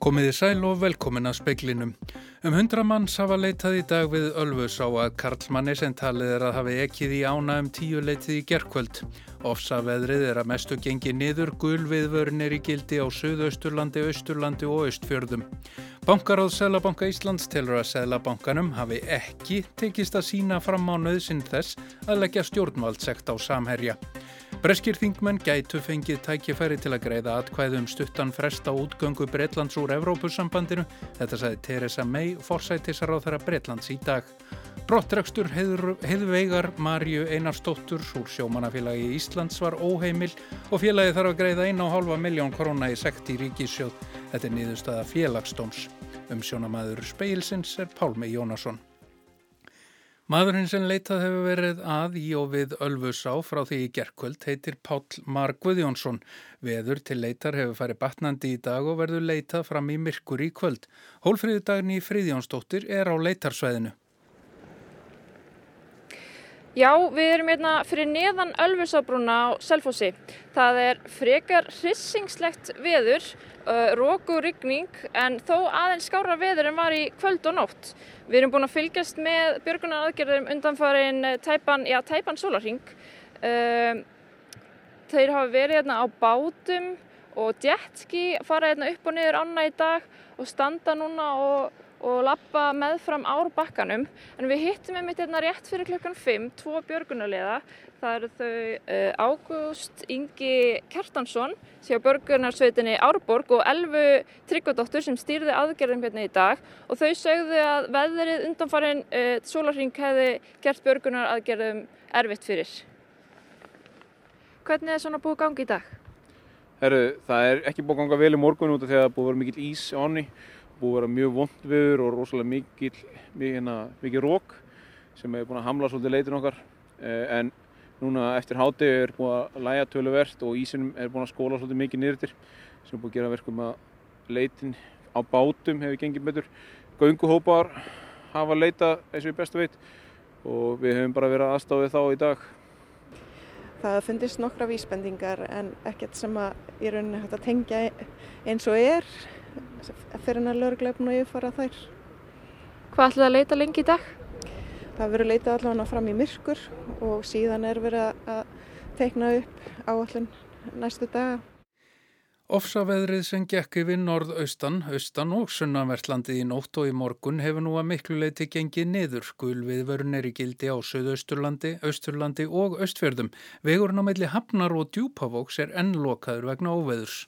Komiði sæl og velkomin að speiklinum. Um hundra manns hafa leitað í dag við Ölfus á að Karlmanni sem talið er að hafi ekkið í ána um tíu leitið í gerkvöld. Ofsa veðrið er að mestu gengi niður, gulviðvörn er í gildi á Suðausturlandi, Austurlandi og Austfjörðum. Bankaráð Sælabanka Íslands telur að Sælabankanum hafi ekki tekist að sína fram á nöðsinn þess að leggja stjórnvaldsekt á samherja. Breskir þingmenn gætu fengið tækifæri til að greiða atkvæðum stuttan frest á útgöngu Breitlands úr Evrópussambandinu. Þetta sagði Theresa May, forsætisar á þeirra Breitlands í dag. Brottrekstur heiðveigar Marju Einarstóttur úr sjómanafélagi Íslands var óheimil og félagi þarf að greiða 1,5 miljón korona í sekt í ríkissjóð. Þetta er nýðustada félagsdóms. Um sjónamaður speilsins er Pálmi Jónasson. Maðurinn sem leitað hefur verið að í og við Ölfusá frá því í gerkvöld heitir Páll Mar Guðjónsson. Veður til leitar hefur farið batnandi í dag og verður leitað fram í myrkur í kvöld. Hólfríðudagin í Fríðjónsdóttir er á leitarsvæðinu. Já, við erum hérna fyrir neðan Ölfusábrúna á Selfossi. Það er frekar hrisingslegt veður, uh, róku og ryggning en þó aðeins skára veður en var í kvöld og nótt. Við erum búin að fylgjast með björgunar aðgerðum undanfarin tæpan, já, tæpan sólarhing. Uh, þeir hafa verið hérna á bátum og jetski fara hérna upp og niður ána í dag og standa núna og og lappa með fram ár bakkanum. En við hittum einmitt hérna rétt fyrir klukkan 5 tvo björgunarliða. Það eru þau uh, Ágúst Ingi Kertansson séu björgunarsveitinni Árborg og Elfu Tryggvadóttur sem stýrði aðgerðum hérna í dag. Og þau sögðu að veðrið undanfarin uh, sólarring hefði gert björgunar aðgerðum erfitt fyrir. Hvernig er svona búið gangi í dag? Herru, það er ekki búið ganga vel í morgun út af því að það búið að vera mikil ís á ánni búið að vera mjög vond viður og rosalega mikil, hérna, mikil rók sem hefur búin að hamla svolítið leitin okkar. En núna eftir háti er búin að læja töluvert og ísinum er búin að skóla svolítið mikið niðurtir sem er búin að gera verkum að leitin á bátum hefur gengið betur. Gönguhópar hafa leita eins og við bestu veit og við hefum bara verið aðstáðið þá í dag. Það fundist nokkra vísbendingar en ekkert sem að í rauninni hægt að tengja eins og er fyrir en að lögurgleipn og yfirfara þær. Hvað ætlaði að leita lengi í dag? Það verður leitað allavega fram í myrkur og síðan er verið að teikna upp áallin næstu daga. Ofsaveðrið sem gekk yfir norðaustan, austan og sunnanvertlandi í nótt og í morgun hefur nú að miklu leiti gengið niður. Gulviðvörun er í gildi á Suðausturlandi, Austurlandi og Östfjörðum. Vegurinn á meðli Hafnar og Djúpavóks er ennlokaður vegna óveðurs.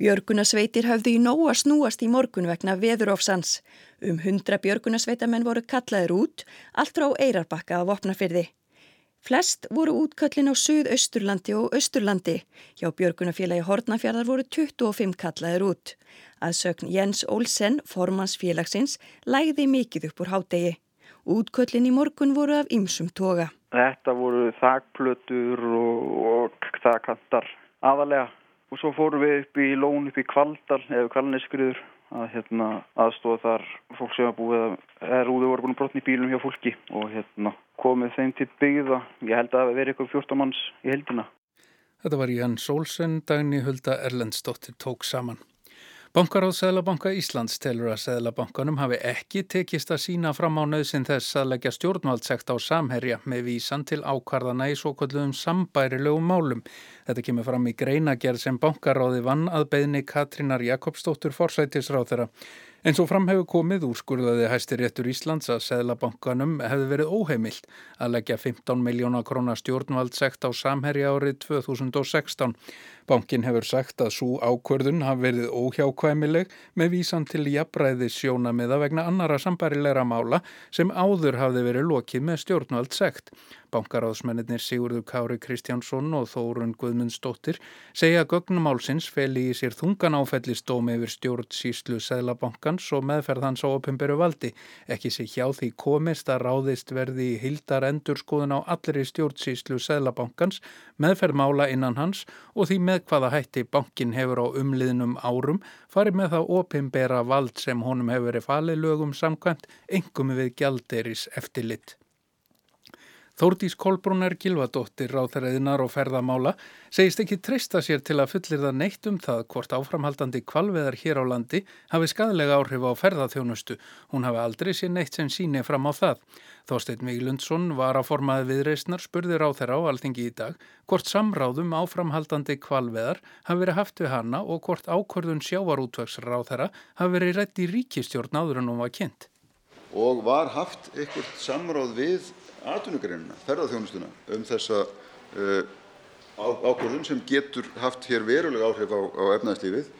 Björgunasveitir hafðu í nóg að snúast í morgun vegna veðurofsans. Um hundra björgunasveitamenn voru kallaður út, allt frá Eirarbakka á Vopnafyrði. Flest voru útköllin á Suðausturlandi og Östurlandi. Hjá Björgunafélagi Hortnafjörðar voru 25 kallaður út. Að sögn Jens Olsen, formans félagsins, lægði mikið upp úr hádegi. Útköllin í morgun voru af ymsum toga. Þetta voru þakplötur og, og þakkantar aðalega. Og svo fórum við upp í lón upp í Kvaldal eða Kvalneskriður að hérna, aðstofa þar fólk sem hafa búið að er úðu voru búin að brotna í bílum hjá fólki og hérna, komið þeim til byggða. Ég held að það veri eitthvað 14 manns í heldina. Þetta var Ján Sólsen, Dagni Hulda Erlendsdóttir tók saman. Bankaráð Sæðlabanka Íslands telur að Sæðlabankanum hafi ekki tekist að sína fram á nöðsin þess að leggja stjórnvaldsekt á samherja með vísan til ákvarðana í svo kalluðum sambærilegum málum. Þetta kemur fram í greinagerð sem bankaráði vann að beðni Katrínar Jakobsdóttur forsætisráð þeirra. En svo fram hefur komið úrskurðaði hæstir réttur Íslands að Sæðlabankanum hefði verið óheimilt að leggja 15 miljóna krónar stjórnvaldsekt á samherja árið 2016. Bankin hefur sagt að svo ákvörðun hafi verið óhjákvæmileg með vísan til jafnræðis sjónamiða vegna annara sambarilegra mála sem áður hafði verið lokið með stjórnvaldsekt. Bankaráðsmennir Sigurður Kári Kristjánsson og Þórun Guðmundsdóttir segja að gögnumálsins feli í sér þungan áfellistómi yfir stjórnsýslu Sæðlabankans og meðferð hans á opimberu valdi. Ekki sé hjá því komist að ráðist verði í hildar endurskoðun á allri stjórnsýslu Sæðlabankans, meðferð mála innan hans og því með hvaða hætti bankin hefur á umliðnum árum farið með það opimbera vald sem honum hefur verið falið lögum samkvæmt, engum við gjalderis eftirlitt. Þórdís Kolbrúnar Gilvadóttir ráþæriðinar og ferðamála segist ekki treysta sér til að fullir það neitt um það hvort áframhaldandi kvalveðar hér á landi hafi skadlega áhrif á ferðaþjónustu. Hún hafi aldrei sér neitt sem síni fram á það. Þorstein Víglundsson var að formaði viðreysnar spurði ráþæra á alþingi í dag hvort samráðum áframhaldandi kvalveðar hafi verið haft við hana og hvort ákvörðun sjávarútvegsráþæra hafi verið rétt í ríkistjórn áður en hún var kynnt. Og var haft eitthvað samráð við atvinnugreinina, ferðarþjónustuna um þessa uh, ákvörðun sem getur haft hér veruleg áhrif á, á efnæðslífið.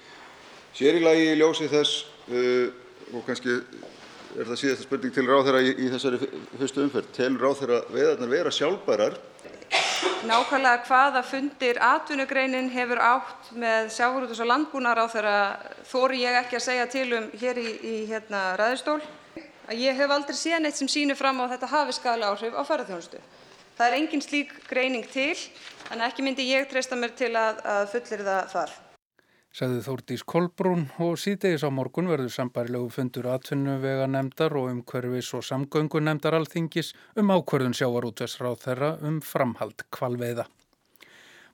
Sér í lagi ljósi þess uh, og kannski er það síðasta spurning til ráð þeirra í, í þessari fyrstu umferð. Telur ráð þeirra veðarnar vera sjálfbærar? Nákvæmlega hvaða fundir atvinnugreinin hefur átt með sjáurútus og landbúnar á þeirra þóri ég ekki að segja til um hér í, í hérna, ræðustól að ég hef aldrei séð neitt sem sýnir fram á þetta hafi skadlega áhrif á ferðarþjónustu. Það er engin slík greining til, en ekki myndi ég treysta mér til að, að fullir það þar. Sæði Þórdís Kolbrún og síðdegis á morgun verður sambarilegu fundur atvinnuvega nefndar og umhverfis og samgöngu nefndar alþingis um ákverðun sjávarútvegsráð þeirra um framhald kvalveiða.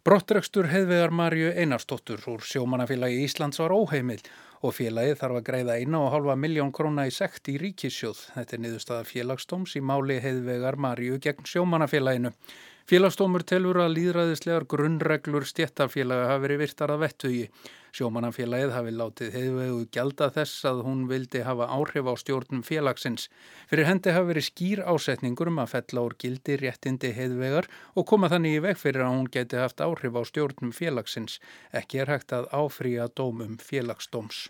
Brottrekstur heðvegar Marju Einarstóttur úr sjómanafélagi Íslands var óheimil og félagið þarf að greiða 1,5 miljón króna í sekt í ríkissjóð. Þetta er niðurstaða félagstóms í máli heiðvegar Marju gegn sjómanafélaginu. Félagstómur telur að líðræðislegar grunnreglur stjættafélaga hafi verið virtar að vettugi. Sjómanafélagið hafi látið heiðvegu gælda þess að hún vildi hafa áhrif á stjórnum félagsins. Fyrir hendi hafi verið skýr ásetningur um að fella úr gildi réttindi heiðvegar og koma þannig í veg fyrir að hún geti haft áhrif á stjórnum félagsins. Ekki er hægt að áfrýja dómum félagsdóms.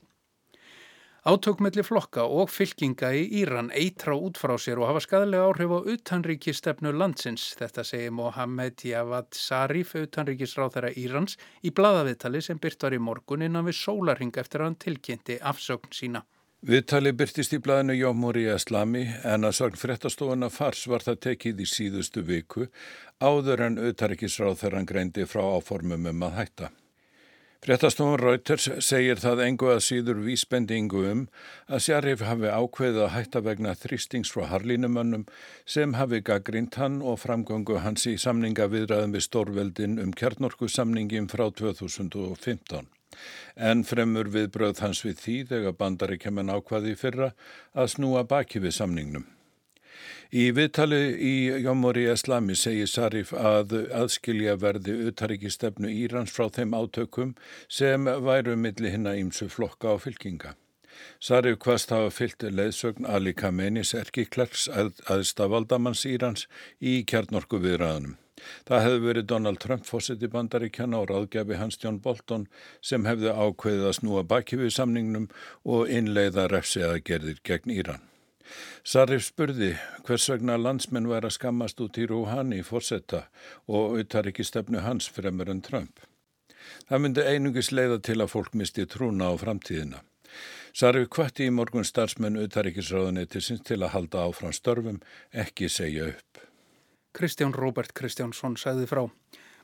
Átökmelli flokka og fylkinga í Íran eitra út frá sér og hafa skadalega áhrif á utanríkistefnu landsins. Þetta segir Mohamed Javad Zarif, utanríkisráþæra Írans, í bladaviðtali sem byrt var í morgun innan við sólarhing eftir að hann tilkynnti afsögn sína. Viðtali byrtist í blæðinu Jómúri Eslami en að sögn fréttastofuna fars var það tekið í síðustu viku áður en utanríkisráþæran greindi frá áformum um að hætta. Fréttastofun Reuters segir það engu að síður vísbendingu um að Sjarif hafi ákveðið að hætta vegna þrýstings frá harlínumönnum sem hafi gaggrínt hann og framgöngu hans í samninga viðræðum við Stórveldin um kjarnorkusamningin frá 2015. En fremur viðbröð hans við því þegar bandaríkjaman ákvaði fyrra að snúa baki við samningnum. Í viðtali í Jómori Eslami segir Sarif að aðskilja verði utaríkistefnu Írans frá þeim átökum sem væru milli hinna ímsu flokka á fylkinga. Sarif hvast hafa fyllt leðsögn Ali Khamenis erkiklerks að, aðstavaldamanns Írans í kjarnorku viðræðanum. Það hefði verið Donald Trump fósitt í bandaríkjana og ráðgjafi Hans Jón Bolton sem hefði ákveðið að snúa baki við samningnum og innleiða refsi að gerðir gegn Íran. Sarif spurði hvers vegna landsmenn væri að skammast út í Rúhani fórsetta og auðtar ekki stefnu hans fremur en Trump. Það myndi einungis leiða til að fólk misti trúna á framtíðina. Sarif kvatti í morgun starfsmenn auðtaríkisráðunni til sinns til að halda áfram störfum, ekki segja upp. Kristján Róbert Kristjánsson sagði frá.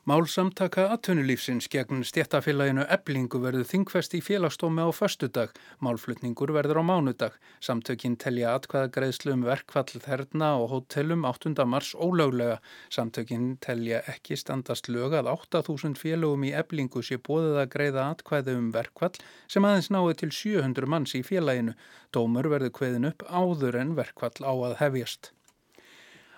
Málsamtaka atvinnulífsins gegn stjættafélaginu eblingu verður þingfest í félagstómi á förstudag. Málflutningur verður á mánudag. Samtökinn telja atkvæða greiðslu um verkfall þerna og hótelum 8. mars ólöglega. Samtökinn telja ekki standast lög að 8000 félagum í eblingu sé bóðið að greiða atkvæðu um verkfall sem aðeins náðu til 700 manns í félaginu. Dómur verður kveðin upp áður en verkfall á að hefjast.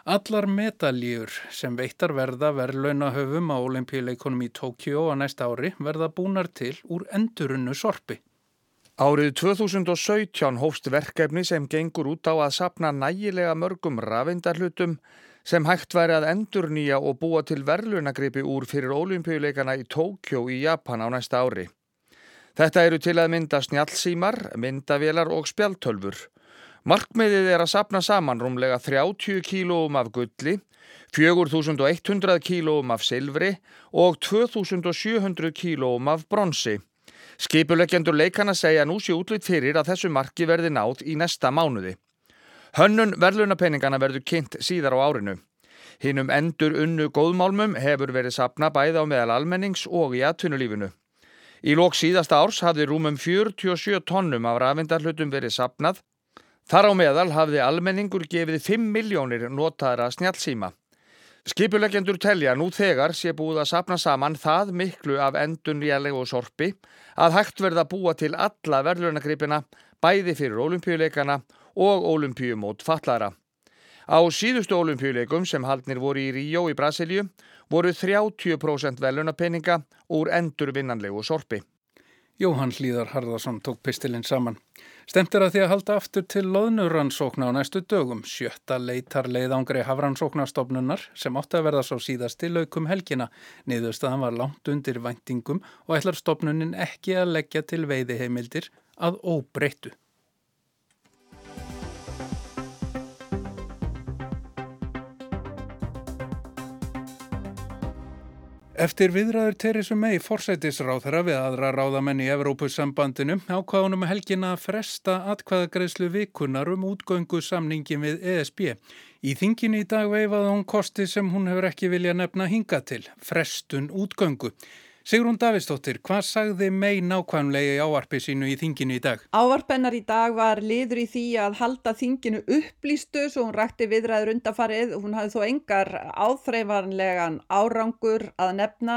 Allar medaljur sem veittar verða verðlaunahöfum á olimpíuleikonum í Tókjó á næsta ári verða búnar til úr endurunnu sorpi. Árið 2017 hófst verkefni sem gengur út á að sapna nægilega mörgum rafindarhlutum sem hægt væri að endur nýja og búa til verðlunagripi úr fyrir olimpíuleikana í Tókjó í Japan á næsta ári. Þetta eru til að mynda snjálfsímar, myndavélar og spjaltölfur. Markmiðið er að sapna saman rúmlega 30 kílóum af gulli, 4100 kílóum af silfri og 2700 kílóum af bronsi. Skipuleggjandur leikana segja nú sé útlitt fyrir að þessu marki verði nátt í næsta mánuði. Hönnun verðlunapenningana verður kynnt síðar á árinu. Hinnum endur unnu góðmálmum hefur verið sapna bæða á meðal almennings og í atvinnulífinu. Í lók síðasta árs hafði rúmum 47 tonnum af rafindarhlutum verið sapnað Þar á meðal hafði almenningur gefið 5 miljónir notaðra snjálfsíma. Skipuleggjendur telja nú þegar sé búið að sapna saman það miklu af endun nýjarlegu og sorpi að hægt verða búa til alla verðlunagripina bæði fyrir olimpíuleikana og olimpíumót fallara. Á síðustu olimpíuleikum sem haldnir voru í Ríó í Brasilíu voru 30% verðlunapenninga úr endur vinnanlegu sorpi. Jóhann Hlíðar Harðarsson tók pistilinn saman. Stemt er að því að halda aftur til loðnuransókna á næstu dögum. Sjötta leitar leiðangri hafransóknastofnunar sem átti að verða svo síðast til aukum helgina. Niðurstaðan var langt undir væntingum og ætlar stofnunin ekki að leggja til veiðiheimildir að óbreyttu. Eftir viðræður Teresu mei forsætisráð þeirra við aðra ráðamenn í Evrópussambandinu ákvaðunum helgina að fresta atkvaðagreðslu vikunar um útgöngu samningin við ESB. Í þinginu í dag veifaði hún kosti sem hún hefur ekki vilja nefna hinga til, frestun útgöngu. Sigrún Davistóttir, hvað sagði mei nákvæmlega í ávarpi sínu í þinginu í dag? Ávarpennar í dag var liður í því að halda þinginu upplýstu svo hún rætti viðræður undafarið. Hún hafði þó engar áþreifanlegan árangur að nefna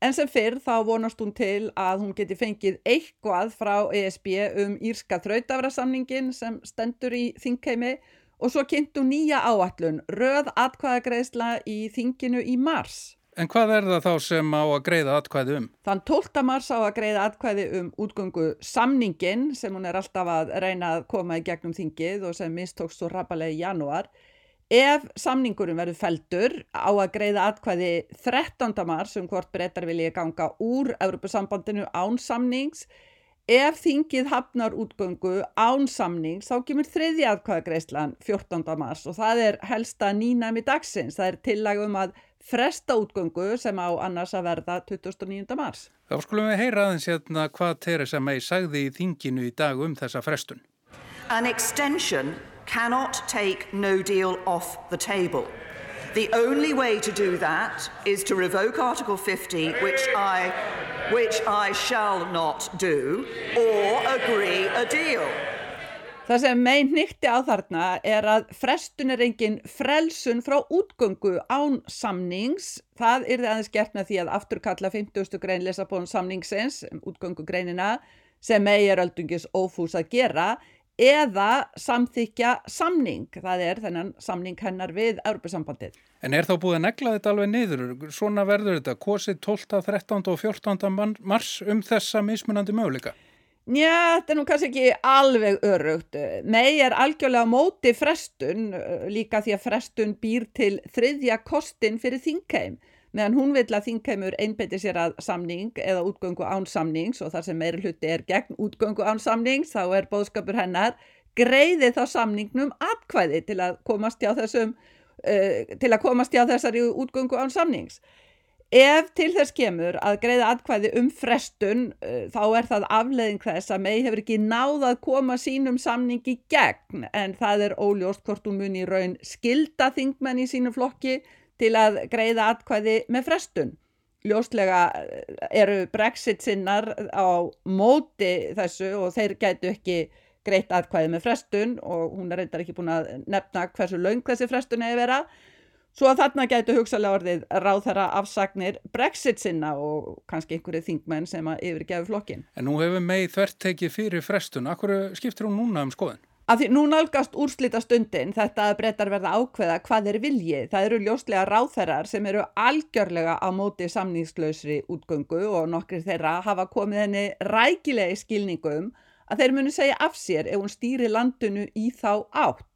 en sem fyrr þá vonast hún til að hún geti fengið eitthvað frá ESB um Írska þrautafrasamningin sem stendur í þingheimi og svo kynntu nýja áallun, röð atkvæðagreðsla í þinginu í mars. En hvað er það þá sem á að greiða atkvæði um? Þann 12. mars á að greiða atkvæði um útgöngu samningin sem hún er alltaf að reyna að koma í gegnum þingið og sem mistókst svo rapalega í janúar. Ef samningurum verður feldur á að greiða atkvæði 13. mars um hvort breytar vilja ganga úr Europasambandinu án samnings, ef þingið hafnar útgöngu án samnings þá kemur þriði atkvæðagreislan 14. mars og það er helsta nýnæmi dagsins. Það er tillagum að fresta útgöngu sem á annars að verða 29. mars. Þá skulum við heyra aðeins hérna hvað Theresa May sagði í þinginu í dag um þessa frestun. An extension cannot take no deal off the table. The only way to do that is to revoke Article 50, which I, which I shall not do, or agree a deal. Það sem megin nýtti á þarna er að frestun er engin frelsun frá útgöngu án samnings. Það það aðeins gert með því að afturkalla 50. grein lesabónum samningsins, útgöngu greinina, sem megi er öldungis ófús að gera, eða samþykja samning. Það er þennan samning hennar við Europasambandið. En er þá búið að negla þetta alveg niður? Svona verður þetta kosið 12., 13. og 14. mars um þessa mismunandi möguleika? Njá, þetta er nú kannski ekki alveg örugt. Mei er algjörlega móti frestun, líka því að frestun býr til þriðja kostin fyrir þingheim. Meðan hún vil að þingheimur einbeti sér að samning eða útgöngu án samnings og þar sem meiri hluti er gegn útgöngu án samnings, þá er bóðskapur hennar greiði þá samningnum atkvæði til að komast hjá þessum, uh, til að komast hjá þessari útgöngu án samnings. Ef til þess kemur að greiða atkvæði um frestun uh, þá er það afleðing þess að mei hefur ekki náð að koma sínum samningi gegn en það er óljóst hvort hún muni raun skilda þingmenn í sínu flokki til að greiða atkvæði með frestun. Ljóstlega uh, eru brexit sinnar á móti þessu og þeir gætu ekki greitt atkvæði með frestun og hún er reyndar ekki búin að nefna hversu laung þessi frestun hefur verið Svo að þarna gætu hugsalega orðið ráð þeirra afsagnir brexit sinna og kannski einhverju þingmenn sem að yfirgefi flokkin. En nú hefur mei þvert tekið fyrir frestun. Akkur skiptir hún núna um skoðin? Af því nú nálgast úrslita stundin þetta að breytar verða ákveða hvað er viljið. Það eru ljóslega ráðherrar sem eru algjörlega á móti samningslausri útgöngu og nokkur þeirra hafa komið henni rækilegi skilningum að þeir munu segja af sér ef hún stýri landinu í þá átt.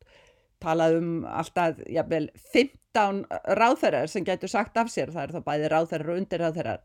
Talað um alltaf, jafnvel, 15 ráðherrar sem gætu sagt af sér, það er þá bæði ráðherrar og undirráðherrar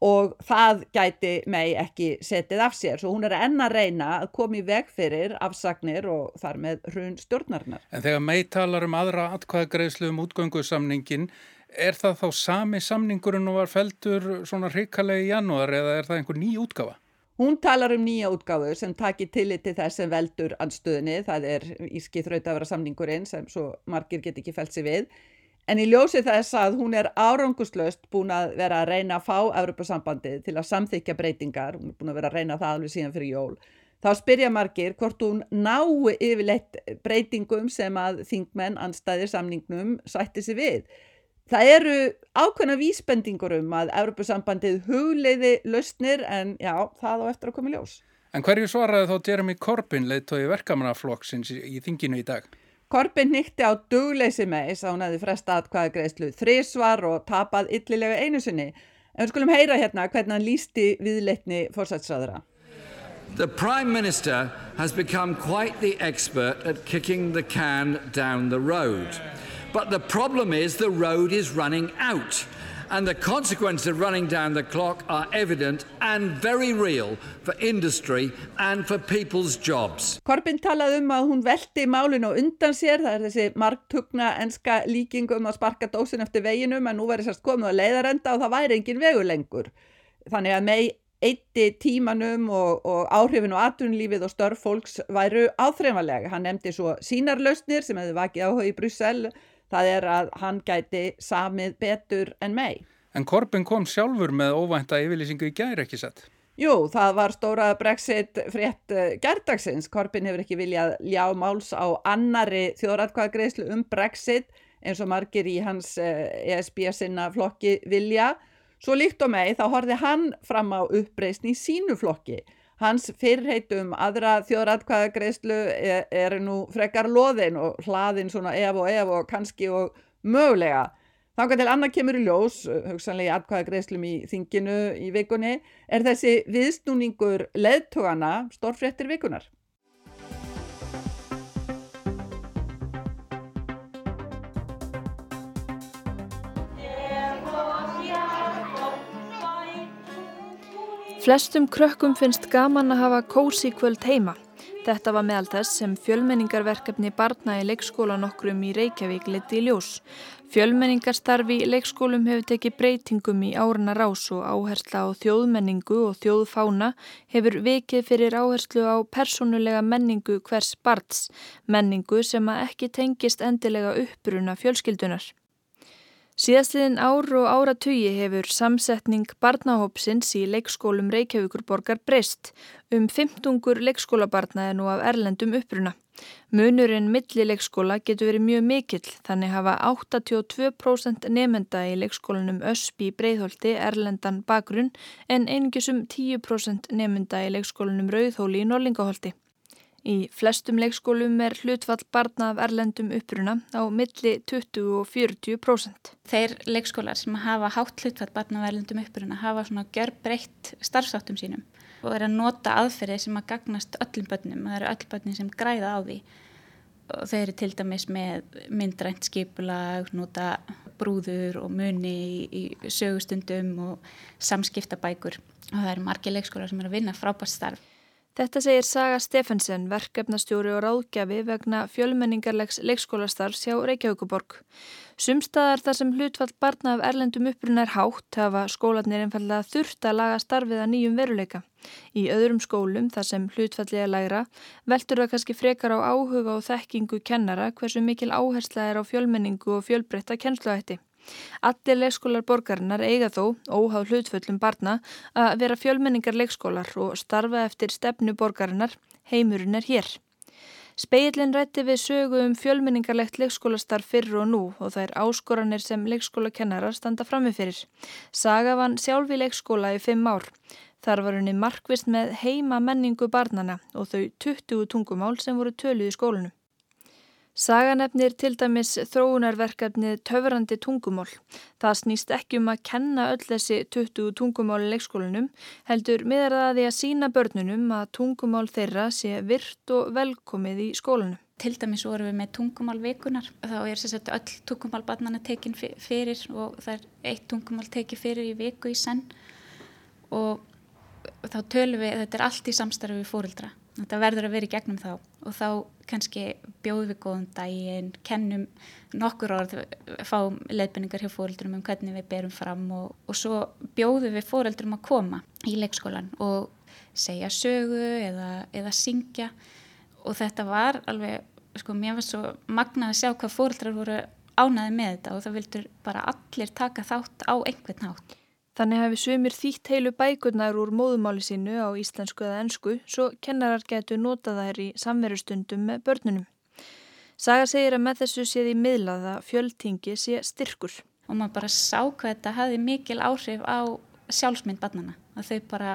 og það gæti mei ekki setið af sér, svo hún er enn að reyna að koma í veg fyrir afsagnir og þar með hrun stjórnarinnar. En þegar mei talar um aðra atkvæðagreislu um útgöngusamningin, er það þá sami samningurinn og var feldur svona hrikalegi í janúar eða er það einhver ný útgafa? Hún talar um nýja útgáfur sem takir tillit til þess sem veldur anstöðinni, það er íski þrautafara samningurinn sem svo margir get ekki fælt sér við. En í ljósi þess að hún er áranguslöst búin að vera að reyna að fá Evropasambandið til að samþykja breytingar, hún er búin að vera að reyna það alveg síðan fyrir jól, þá spyrja margir hvort hún nái yfirleitt breytingum sem að þingmenn anstæðir samningnum sætti sér við. Það eru ákveðna vísbendingur um að Europasambandið hugleiði lausnir en já, það á eftir að koma í ljós. En hverju svaraði þó Jeremy Corbyn leiðtói verkamannaflokksins í þinginu í dag? Corbyn nýtti á dugleysi með þess að hún hefði fresta atkvæða greiðslu þrísvar og tapað yllilega einu sinni. En við skulum heyra hérna hvernig hann lísti viðleitni fórsætsræðra. The Prime Minister has become quite the expert at kicking the can down the road. But the problem is the road is running out. And the consequences of running down the clock are evident and very real for industry and for people's jobs. Corbyn talaði um að hún velti málinu undan sér, það er þessi margtugna enska líking um að sparka dósin eftir veginum en nú verður sérst komið að leiðarenda og það væri engin vegur lengur. Þannig að mei eitti tímanum og, og áhrifin og atunlífið og störf fólks væru áþreifanlega. Hann nefndi svo sínarlausnir sem hefði vakið áhuga í Brussel, það er að hann gæti samið betur en mei. En Korbin kom sjálfur með óvænta yfirlýsingu í gæri ekki sett? Jú, það var stóra brexit frétt uh, gerdagsins. Korbin hefur ekki viljað ljá máls á annari þjóðratkvæðagreislu um brexit eins og margir í hans ESB sinna flokki vilja. Svo líkt og mei þá horfi hann fram á uppreysni í sínu flokki. Hans fyrrheitum aðra þjóðratkvæðagreyslu er, er nú frekar loðin og hlaðin svona ef og ef og kannski og mögulega. Þannig til annað kemur í ljós, hugsanlega í atkvæðagreislum í þinginu í vikunni, er þessi viðsnúningur leðtogana stórfréttir vikunar. Flestum krökkum finnst gaman að hafa kósi kvöld heima. Þetta var meðal þess sem fjölmenningarverkefni barna í leikskólan okkurum í Reykjavík leti í ljós. Fjölmenningarstarfi í leikskólum hefur tekið breytingum í árana rás og áhersla á þjóðmenningu og þjóðfána hefur vikið fyrir áherslu á persónulega menningu hvers barns, menningu sem að ekki tengist endilega uppbruna fjölskyldunar. Síðastliðin ár og áratugi hefur samsetning barnahópsins í leikskólum Reykjavíkurborgar breyst. Um 15 leikskólabarna er nú af erlendum uppruna. Munurinn milli leikskóla getur verið mjög mikill þannig hafa 82% nefenda í leikskólanum Öspi Breiðholti erlendan bakgrunn en einingusum 10% nefenda í leikskólanum Rauðhóli í Norlingaholti. Í flestum leikskólum er hlutfall barna af erlendum uppruna á milli 20 og 40%. Þeir leikskólar sem hafa hátt hlutfall barna af erlendum uppruna hafa svona gjör breytt starfsáttum sínum og er að nota aðferði sem að gagnast öllum börnum. Það eru öll börnum sem græða á því og þeir eru til dæmis með myndrænt skipulag, nota brúður og muni í, í sögustundum og samskiptabækur og það eru margi leikskólar sem eru að vinna frábært starf. Þetta segir Saga Stefensen, verkefnastjóri og ráðgjafi vegna fjölmenningarlegs leikskólastarfs hjá Reykjavíkuborg. Sumstaðar þar sem hlutfall barna af erlendum uppruna er hátt hafa skólanir einfallega þurft að laga starfið að nýjum veruleika. Í öðrum skólum þar sem hlutfallið er lægra veltur það kannski frekar á áhuga og þekkingu kennara hversu mikil áhersla er á fjölmenningu og fjölbreytta kennsluætti. Allir leikskólar borgarinnar eiga þó, óháð hlutföllum barna, að vera fjölmenningar leikskólar og starfa eftir stefnu borgarinnar, heimurinn er hér. Speillin rætti við sögu um fjölmenningarlegt leikskólastarf fyrir og nú og það er áskoranir sem leikskólakennarar standa framifyrir. Saga vann sjálf í leikskóla í fimm ár. Þar var henni markvist með heima menningu barnana og þau 20 tungumál sem voru töluð í skólunum. Saganefnir til dæmis þróunarverkefnið töfrandi tungumál. Það snýst ekki um að kenna öll þessi 20 tungumál í leikskólanum, heldur miðar það að því að sína börnunum að tungumál þeirra sé virt og velkomið í skólanum. Til dæmis vorum við með tungumálvikunar. Þá er sérstaklega öll tungumálbarnana tekin fyrir og það er eitt tungumál tekið fyrir í viku í senn og þá tölum við, þetta er allt í samstarfi við fórildra. Þetta verður að vera í gegnum þá og þá kannski bjóðum við góðum daginn, kennum nokkur orð, fáum leifbenningar hjá fóreldrum um hvernig við berum fram og, og svo bjóðum við fóreldrum að koma í leikskólan og segja sögu eða, eða syngja og þetta var alveg, sko mér var svo magnað að sjá hvað fóreldrar voru ánaði með þetta og það vildur bara allir taka þátt á einhvern nátt. Þannig hafi sumir þýtt heilu bækurnar úr móðumáli sínu á íslensku eða ennsku svo kennarar getur nota þær í samverustundum með börnunum. Saga segir að með þessu séð í miðlaða fjöldtingi sé styrkur. og maður bara sá hvað þetta hafði mikil áhrif á sjálfsmynd barnana að þau bara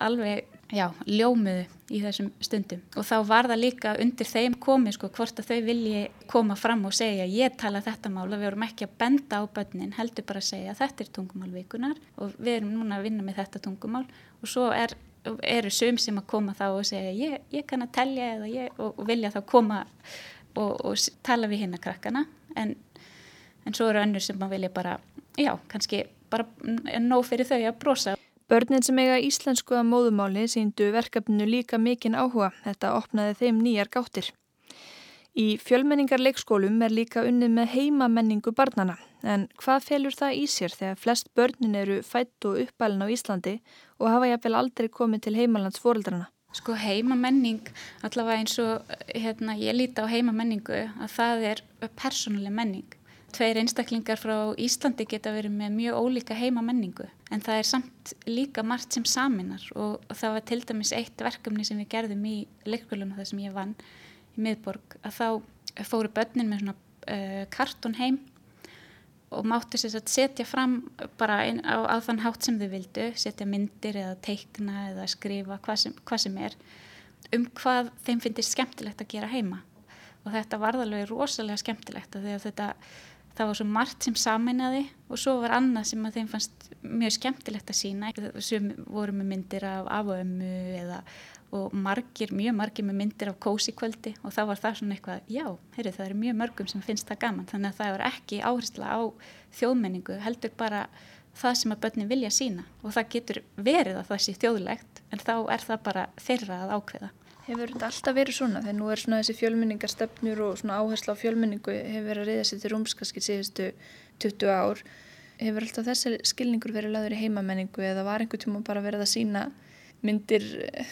alveg já, ljómuðu í þessum stundum. Og þá var það líka undir þeim komið sko hvort að þau vilji koma fram og segja ég tala þetta mál og við vorum ekki að benda á börnin heldur bara að segja þetta er tungumálvíkunar og við erum núna að vinna með þetta tungumál. Og svo er, eru söm sem að koma þá og segja ég, ég kann að telja ég, og, og vilja þá koma og, og tala við hinn að krakkana. En, en svo eru önnur sem að vilja bara já, kannski bara nóg fyrir þau að brosa Börnin sem eiga íslensku að móðumáli síndu verkefninu líka mikinn áhuga. Þetta opnaði þeim nýjar gáttir. Í fjölmenningar leikskólum er líka unnið með heimamenningu barnana. En hvað felur það í sér þegar flest börnin eru fætt og uppælin á Íslandi og hafa jafnvel aldrei komið til heimalands fóreldrana? Sko heimamenning, allavega eins og hérna, ég líti á heimamenningu að það er persónuleg menning. Tveir einstaklingar frá Íslandi geta verið með mjög ólíka heima menningu en það er samt líka margt sem saminar og, það var til dæmis eitt verkefni sem við gerðum í leikskólinu þar sem ég vann í miðborg að þá fóru börnin með svona uh, kartón heim og mátti sér að setja fram bara ein, á, á þann hátt sem þau vildu, setja myndir eða teikna eða skrifa hvað sem, hvað sem er um hvað þeim finnir skemmtilegt að gera heima. Og þetta var alveg rosalega skemmtilegt að þetta það var svo margt sem saminnaði og svo var annað sem að þeim fannst mjög skemmtilegt að sína sem voru með myndir af afömmu eða og margir, mjög margir með myndir af kósikvöldi og þá var það svona eitthvað, já, heyri, það eru mjög mörgum sem finnst það gaman. Þannig að það var ekki áhersla á þjóðmenningu heldur bara það sem að börnin vilja sína og það getur verið að það sé þjóðlegt en þá er það bara þeirra að ákveða Hefur þetta alltaf verið svona? Þegar nú er svona þessi fjölmenningarstefnur og svona áhersla á fjölmenningu hefur verið að reyða sér til rúmskaski síðustu 20 ár. Hefur alltaf þessi skilningur verið laður í heimamenningu eða var einhver tíma bara verið að sína myndir eh,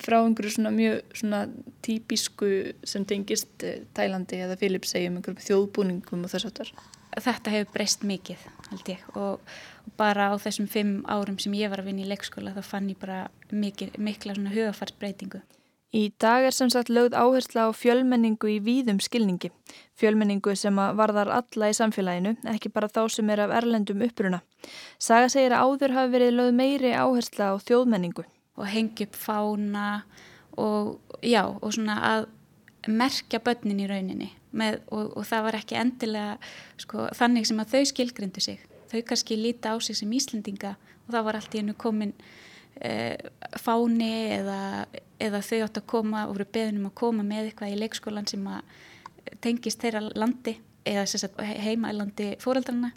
frá einhverju svona mjög svona típisku sem tengist Tælandi eða Filipsegjum, einhverjum þjóðbúningum og þess aftar? Þetta hefur breyst mikið held ég og, og bara á þessum fimm árum sem ég var að vinna í leikskóla þá fann ég bara mikil, mikla svona hugafarsbreytingu. Í dag er sem sagt lögð áhersla á fjölmenningu í víðum skilningi. Fjölmenningu sem varðar alla í samfélaginu, ekki bara þá sem er af erlendum uppruna. Saga segir að áður hafi verið lögð meiri áhersla á þjóðmenningu. Og hengi upp fána og já, og svona að merkja börnin í rauninni með, og, og það var ekki endilega sko, þannig sem að þau skilgrindu sig. Þau kannski líta á sig sem Íslendinga og það var allt í hennu komin fáni eða, eða þau átt að koma og voru beðnum að koma með eitthvað í leikskólan sem að tengist þeirra landi eða heima í landi fóreldrarna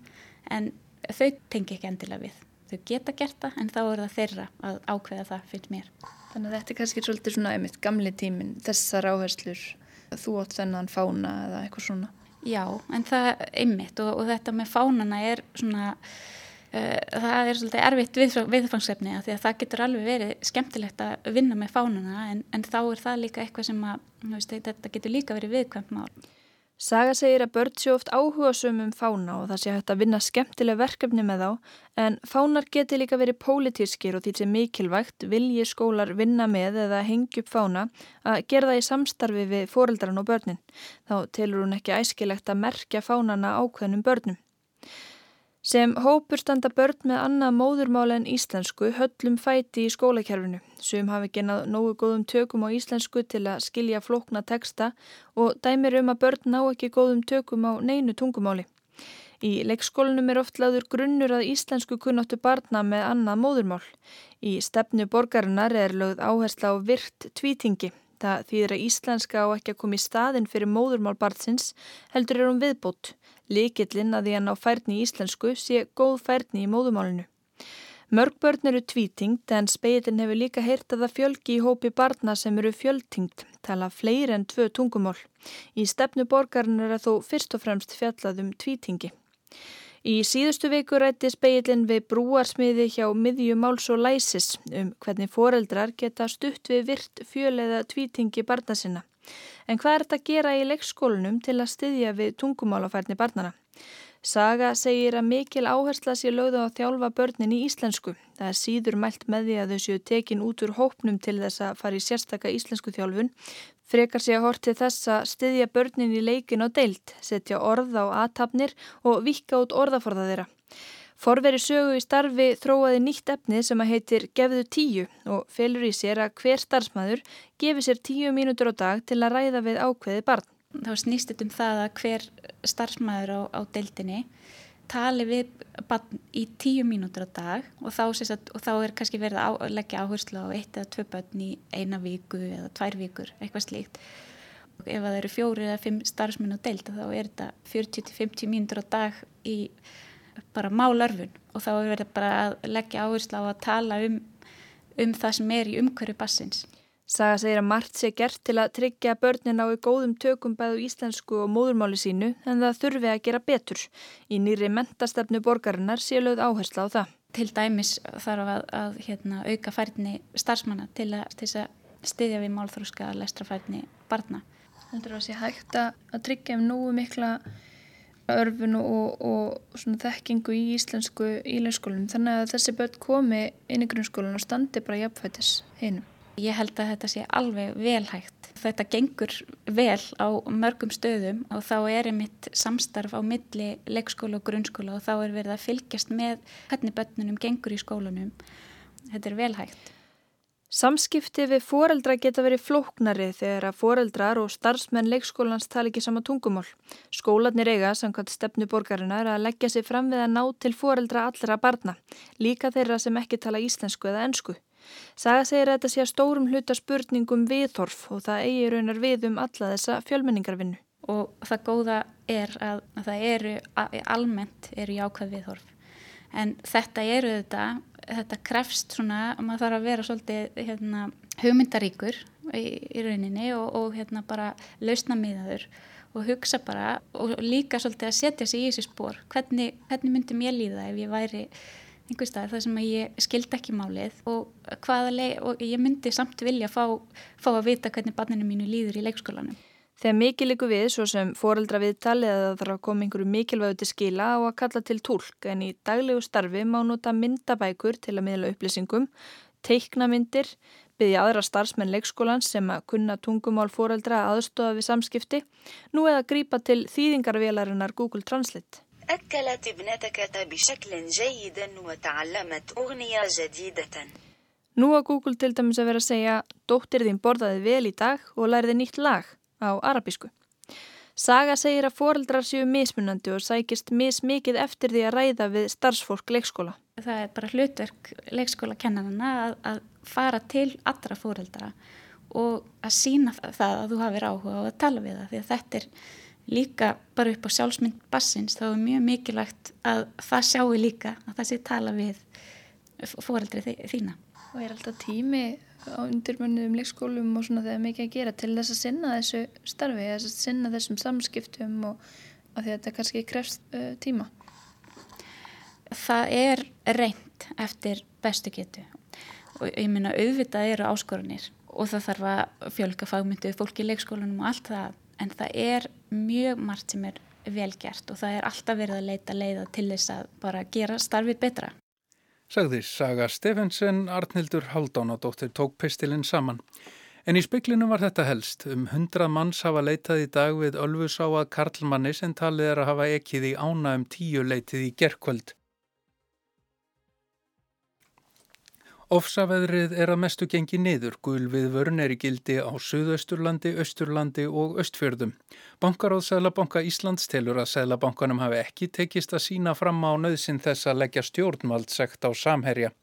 en þau tengi ekki endilega við. Þau geta gert það en þá er það þeirra að ákveða það finnst mér. Þannig að þetta er kannski svolítið svona einmitt gamli tímin, þessar áherslur, þú átt þennan fána eða eitthvað svona. Já, en það er einmitt og, og þetta með fánana er svona Eh, það er svolítið erfitt viðfangsefni að því að það getur alveg verið skemmtilegt að vinna með fánuna en, en þá er það líka eitthvað sem að veist, þetta getur líka verið viðkvæmt mál. Saga segir að börn sé oft áhuga sömum fána og það sé hægt að vinna skemmtileg verkefni með þá en fánar getur líka verið pólitískir og því sem mikilvægt vilji skólar vinna með eða hengja upp fána að gera það í samstarfi við foreldran og börnin. Þá telur hún ekki æskilegt að merkja fánana ákveðnum börnum. Sem hópur standa börn með annað móðurmála en íslensku höllum fæti í skólakerfinu. Sum hafi genað nógu góðum tökum á íslensku til að skilja flokna teksta og dæmir um að börn ná ekki góðum tökum á neinu tungumáli. Í leikskólanum er oft laður grunnur að íslensku kunnáttu barna með annað móðurmál. Í stefnu borgarinnar er lögð áhersla á virt tvítingi. Það þýðir að íslenska á ekki að koma í staðin fyrir móðurmál barnsins heldur er um viðbót. Likillin að því að ná færni í íslensku sé góð færni í móðumálinu. Mörg börn eru tvítingt en speilin hefur líka heyrt að það fjölgi í hópi barna sem eru fjöldtingt, tala fleiri en tvö tungumál. Í stefnu borgarinn er að þó fyrst og fremst fjallað um tvítingi. Í síðustu viku rætti speilin við brúarsmiði hjá miðjumáls og læsis um hvernig foreldrar geta stutt við virt fjöl eða tvítingi barna sinna. En hvað er þetta að gera í leikskólanum til að styðja við tungumálafærni barnana? Saga segir að mikil áhersla sé lögða á að þjálfa börnin í íslensku. Það er síður mælt með því að þau séu tekin út úr hópnum til þess að fara í sérstaka íslensku þjálfun. Frekar sé að horti þess að styðja börnin í leikin og deilt, setja orð á aðtapnir og vika út orðaforða þeirra. Forveri sögu í starfi þróaði nýtt efni sem að heitir Gefðu tíu og felur í sér að hver starfsmæður gefi sér tíu mínútur á dag til að ræða við ákveði barn þá snýst þetta um það að hver starfsmæður á, á deildinni tali við barn í tíu mínútur á dag og þá, að, og þá er kannski verið að leggja áherslu á eitt eða tvö börn í eina viku eða tvær vikur, eitthvað slíkt. Og ef það eru fjóri eða fimm starfsmenn á deilda þá er þetta 40-50 mínútur á dag í bara málörfun og þá er verið bara að leggja áherslu á að tala um, um það sem er í umhverju bassins. Saga segir að margt sé gert til að tryggja börnin á í góðum tökum bæðu íslensku og móðurmáli sínu en það þurfi að gera betur. Í nýri mentastefnu borgarinnar sé lögð áhersla á það. Til dæmis þarf að, að hérna, auka færni starfsmanna til að, til að styðja við málþróska lestrafærni barna. Þetta er að sé hægt að tryggja um nógu mikla örfun og, og þekkingu í íslensku íleinskólum þannig að þessi börn komi inn í grunnskólan og standi bara jafnfætis hinnum. Ég held að þetta sé alveg velhægt. Þetta gengur vel á mörgum stöðum og þá er einmitt samstarf á milli leikskóla og grunnskóla og þá er verið að fylgjast með hvernig börnunum gengur í skólanum. Þetta er velhægt. Samskipti við foreldra geta verið flóknari þegar að foreldrar og starfsmenn leikskólans tala ekki sama tungumál. Skólanir eiga, samkvæmt stefnu borgarinnar, að leggja sig fram við að ná til foreldra allra barna, líka þeirra sem ekki tala íslensku eða ennsku. Saga segir að þetta sé að stórum hluta spurningum viðhorf og það eigi raunar við um alla þessa fjölmenningarvinnu. Og það góða er að það eru almennt eru jákvæð viðhorf. En þetta eru þetta, þetta krefst svona að maður þarf að vera svolítið hérna, hugmyndaríkur í, í rauninni og, og hérna bara lausna miðaður og hugsa bara og líka svolítið að setja sig í þessi spór. Hvernig, hvernig myndi mér líða ef ég væri einhver staðar þar sem ég skildi ekki málið og, og ég myndi samt vilja fá, fá að vita hvernig barninu mínu líður í leikskólanum. Þegar mikið líku við, svo sem foreldra viðtali eða þarf að koma einhverju mikilvægu til skila og að kalla til tólk en í daglegu starfi má nota myndabækur til að miðla upplýsingum, teiknamyndir, byggja aðra starfsmenn leikskólan sem að kunna tungumál foreldra aðstofa við samskipti, nú eða grípa til þýðingarvelarinnar Google Translate. Nú að Google til dæmis að vera að segja Dóttir þín borðaði vel í dag og læriði nýtt lag á arabísku. Saga segir að foreldrar séu mismunandi og sækist mismikið eftir því að ræða við starfsfólk leikskóla. Það er bara hlutverk leikskólakennarana að, að fara til allra foreldra og að sína það að þú hafið áhuga og að tala við það því að þetta er líka bara upp á sjálfsmynd bassins þá er mjög mikilvægt að það sjáu líka að það sé tala við fóreldri þína. Og er alltaf tími á undirmönnuðum leikskólum og svona þegar mikið að gera til þess að sinna þessu starfi, þess að sinna þessum samskiptum og að þetta kannski krefst uh, tíma? Það er reynd eftir bestu getu og ég minna auðvitað eru áskorunir og það þarf að fjölga fagmyndu fólki í leikskólanum og allt það en það er mjög margt sem er velgert og það er alltaf verið að leita leiða til þess að bara gera starfið betra. Sagði Saga Stefensen, Arnildur Haldán og dóttir tók pistilinn saman. En í spiklinu var þetta helst. Um hundrað manns hafa leitað í dag við Ölfus á að Karlmanni sem talið er að hafa ekkið í ána um tíu leitið í gerkvöld. Ofsaveðrið er að mestu gengi niður, gulvið vörn er í gildi á Suðausturlandi, Östurlandi og Östfjörðum. Bankaráð Sælabanka Íslands telur að Sælabankanum hafi ekki tekist að sína fram á nöðsin þess að leggja stjórnvaldsekt á samherja.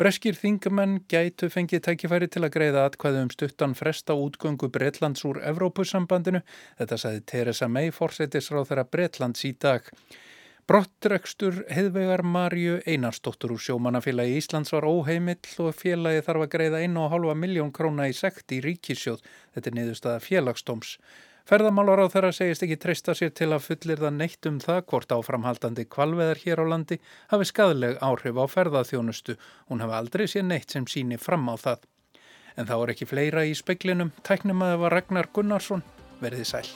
Breskir þingamenn gætu fengið tækifæri til að greiða atkvæðu um stuttan fresta útgöngu Breitlands úr Evrópusambandinu. Þetta sagði Teresa May, fórsetisráð þeirra Breitlands í dag. Brottrekstur heðvegar Marju Einarstóttur úr sjómanafélagi Íslands var óheimill og félagi þarf að greiða 1,5 miljón króna í sekt í ríkisjóð. Þetta er niðurstaða félagstóms. Ferðamálar á þeirra segist ekki treysta sér til að fullir það neitt um það hvort áframhaldandi kvalveðar hér á landi hafi skadleg áhrif á ferðaþjónustu. Hún hafi aldrei sér neitt sem síni fram á það. En þá er ekki fleira í speklinum. Tæknum að það var Ragnar Gunnarsson. Verðið sæl.